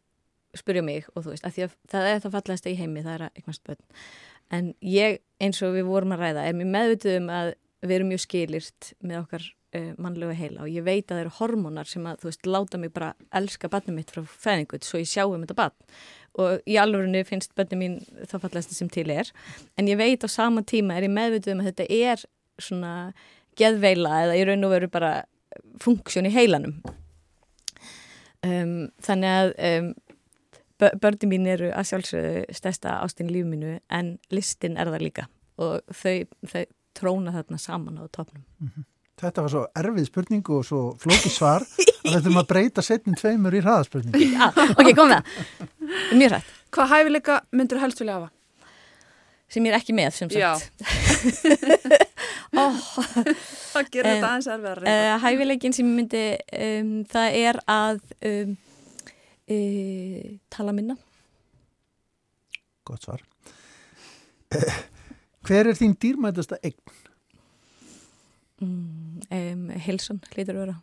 S7: spurja mig og þú veist, að að það er það fallegast í heimi, það er að eignast börn. En ég, eins og við vorum að ræða er mér meðvituð um að við erum mjög skilirt með okkar uh, mannlega heila og ég veit að það eru hormónar sem að, þú veist, láta mig bara elska barnið mitt frá fæðingut svo ég sjá um þetta barn. Og í alvörunni finnst barnið mín það fallegast sem til er. En ég veit á sama tíma er ég meðvituð um að þetta er svona geðveila eða í raun og veru bara funksjón í heilanum. Um, þannig að um, börni mín eru að sjálfsögðu stærsta ástinn í lífið mínu en listin er það líka. Og þau, þau tróna þarna saman á topnum mm -hmm.
S1: Þetta var svo erfið spurning og svo flóki svar að við þurfum að breyta setnin tveimur í hraðaspurning
S7: Já, ok, kom það Mjög hrætt.
S8: Hvað hæfileika myndur helst vilja hafa?
S7: Sem ég er ekki með, sem sagt.
S8: Oh. Það gerir þetta aðeins erfiðar
S7: uh, Hæfileikin sem ég myndi um, það er að um, e, tala minna
S1: Gott svar Hver er þín dýrmætasta eign?
S7: Mm, um, Hilsson, hlýtur vera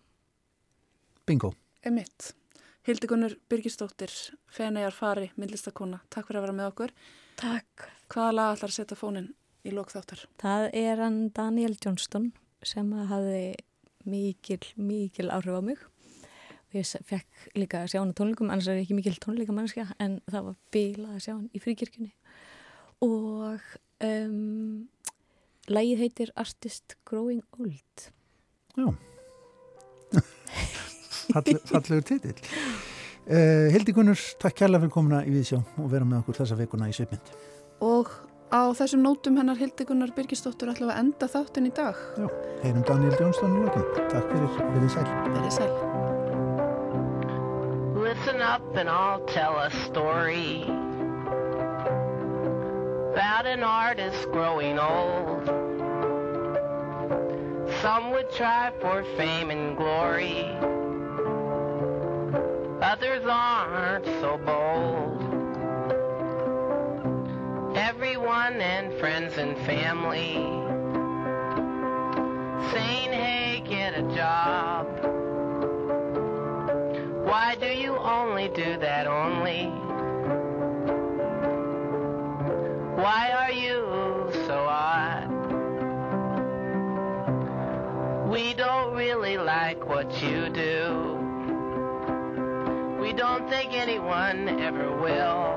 S1: Bingo
S8: Emitt Hildigunnur Byrkistóttir, Feneiar Fari, myndlistakona, takk fyrir að vera með okkur.
S7: Takk.
S8: Hvaða lag ætlar að setja fónin í lókþáttar?
S7: Það er hann Daniel Johnston sem hafði mikil, mikil áhrif á mig. Ég fekk líka að sjá hann á tónleikum, annars er ég ekki mikil tónleikamannskja, en það var bílað að sjá hann í fríkirkjunni. Og um, lagið heitir Artist Growing Old.
S1: Já. fallegur titill uh, Hildi Gunnur, takk kærlega fyrir komuna í Víðsjá og vera með okkur þessa veikuna í Sveipmynd
S8: og á þessum nótum hennar Hildi Gunnar Birgisdóttur við að enda þáttin í dag
S1: Já, heyrum Daniel Jónsson í lokin Takk fyrir, verið sæl
S8: Verið sæl
S9: Listen up and I'll tell a story About an artist growing old Some would try for fame and glory others aren't so bold. Everyone and friends and family saying, hey, get a job. Why do you only do that only? Why are you so odd? We don't really like what you do. We don't think anyone ever will.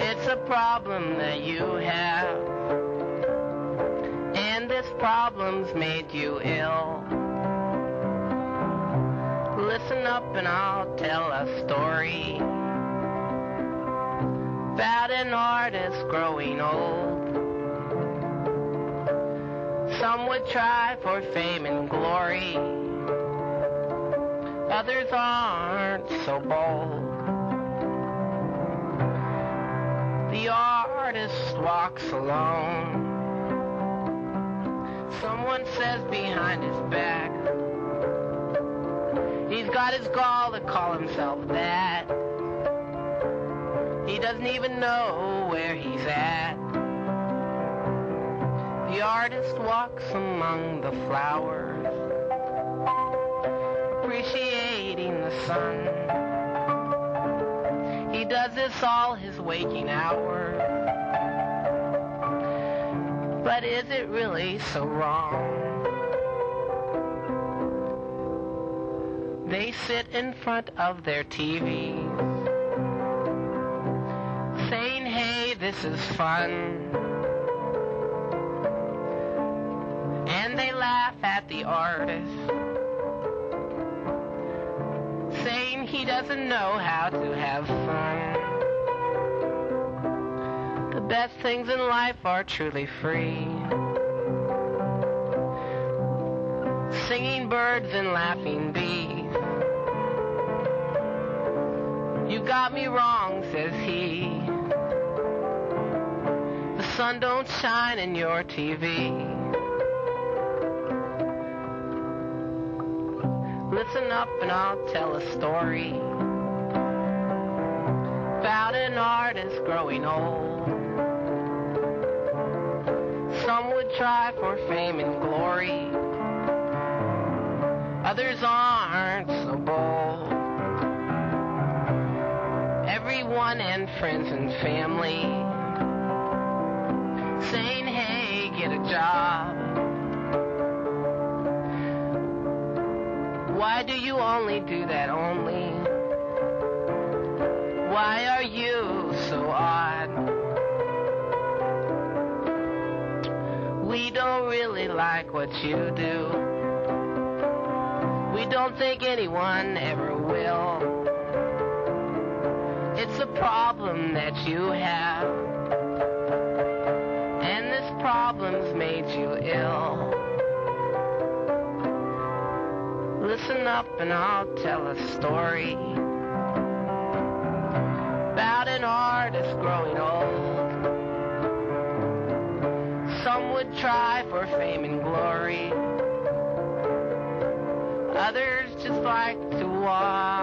S9: It's a problem that you have, and this problem's made you ill. Listen up and I'll tell a story about an artist growing old. Some would try for fame and glory others aren't so bold. The artist walks alone. Someone says behind his back, he's got his gall to call himself that. He doesn't even know where he's at. The artist walks among the flowers appreciating the sun. He does this all his waking hours. But is it really so wrong? They sit in front of their TVs, saying, hey, this is fun. And they laugh at the artist, saying he doesn't know how to have fun. The best things in life are truly free. singing birds and laughing bees. Got me wrong, says he. The sun don't shine in your TV. Listen up and I'll tell a story about an artist growing old. Some would try for fame and glory, others aren't And friends and family saying, hey, get a job. Why do you only do that only? Why are you so odd? We don't really like what you do. We don't think anyone ever will. It's a problem that you have. And this problem's made you ill. Listen up and I'll tell a story about an artist growing old. Some would try for fame and glory. Others just like to watch.